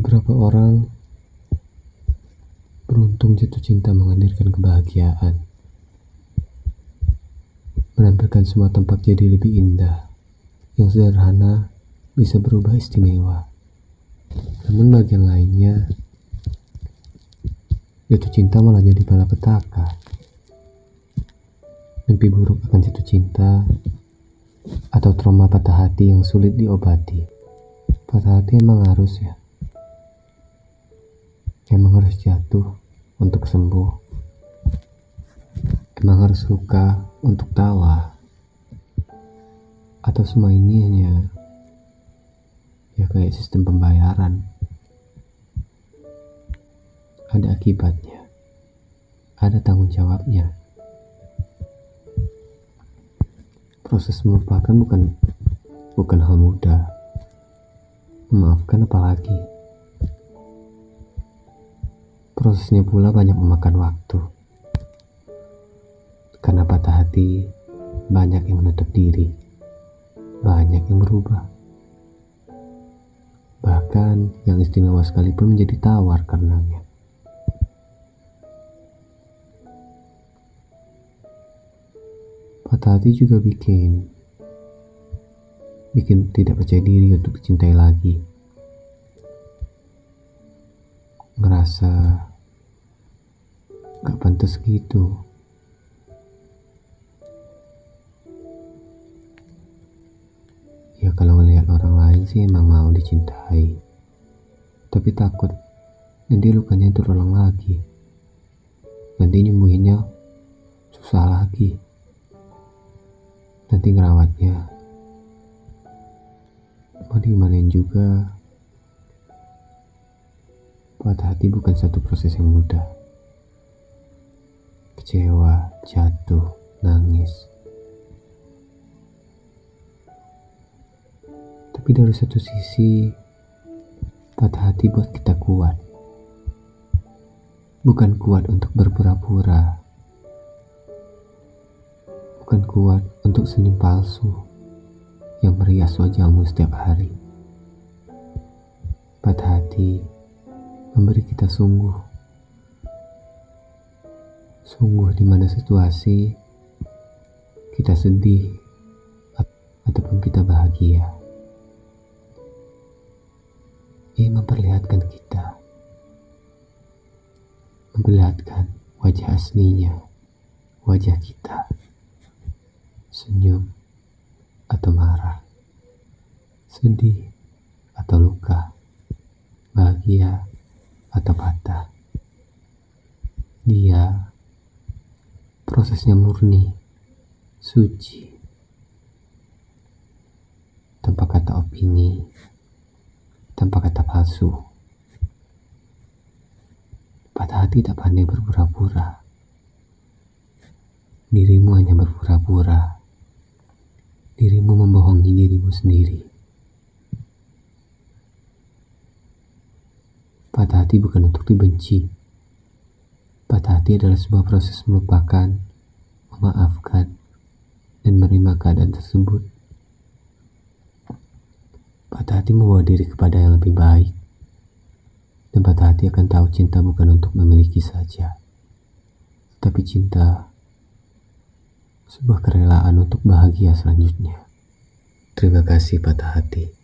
Beberapa orang beruntung jatuh cinta menghadirkan kebahagiaan, menampilkan semua tampak jadi lebih indah. Yang sederhana bisa berubah istimewa. Namun bagian lainnya, jatuh cinta malah jadi malapetaka. Mimpi buruk akan jatuh cinta atau trauma patah hati yang sulit diobati. Patah hati emang harus ya. Emang harus jatuh untuk sembuh. Emang harus luka untuk tawa. Atau semua ini hanya ya kayak sistem pembayaran. Ada akibatnya. Ada tanggung jawabnya. Proses melupakan bukan bukan hal mudah. Memaafkan apalagi. Prosesnya pula banyak memakan waktu. Karena patah hati, banyak yang menutup diri. Banyak yang berubah. Bahkan yang istimewa sekalipun menjadi tawar karenanya. Patah hati juga bikin bikin tidak percaya diri untuk dicintai lagi. Ngerasa gak pantas gitu. Ya kalau ngelihat orang lain sih emang mau dicintai. Tapi takut nanti lukanya terulang lagi. Nanti nyembuhinnya susah lagi. Nanti ngerawatnya mau dimanain juga patah hati bukan satu proses yang mudah kecewa, jatuh, nangis. Tapi dari satu sisi, patah hati buat kita kuat. Bukan kuat untuk berpura-pura. Bukan kuat untuk senyum palsu yang merias wajahmu setiap hari. Patah hati memberi kita sungguh Sungguh di mana situasi kita sedih ataupun kita bahagia. Ia memperlihatkan kita, memperlihatkan wajah aslinya, wajah kita, senyum atau marah, sedih atau luka, bahagia atau patah. Prosesnya murni, suci, tanpa kata opini, tanpa kata palsu. Patah hati tak pandai berpura-pura. Dirimu hanya berpura-pura. Dirimu membohongi dirimu sendiri. Patah hati bukan untuk dibenci. Patah hati adalah sebuah proses melupakan keadaan tersebut. Patah hati membawa diri kepada yang lebih baik, dan patah hati akan tahu cinta bukan untuk memiliki saja, tapi cinta sebuah kerelaan untuk bahagia selanjutnya. Terima kasih patah hati.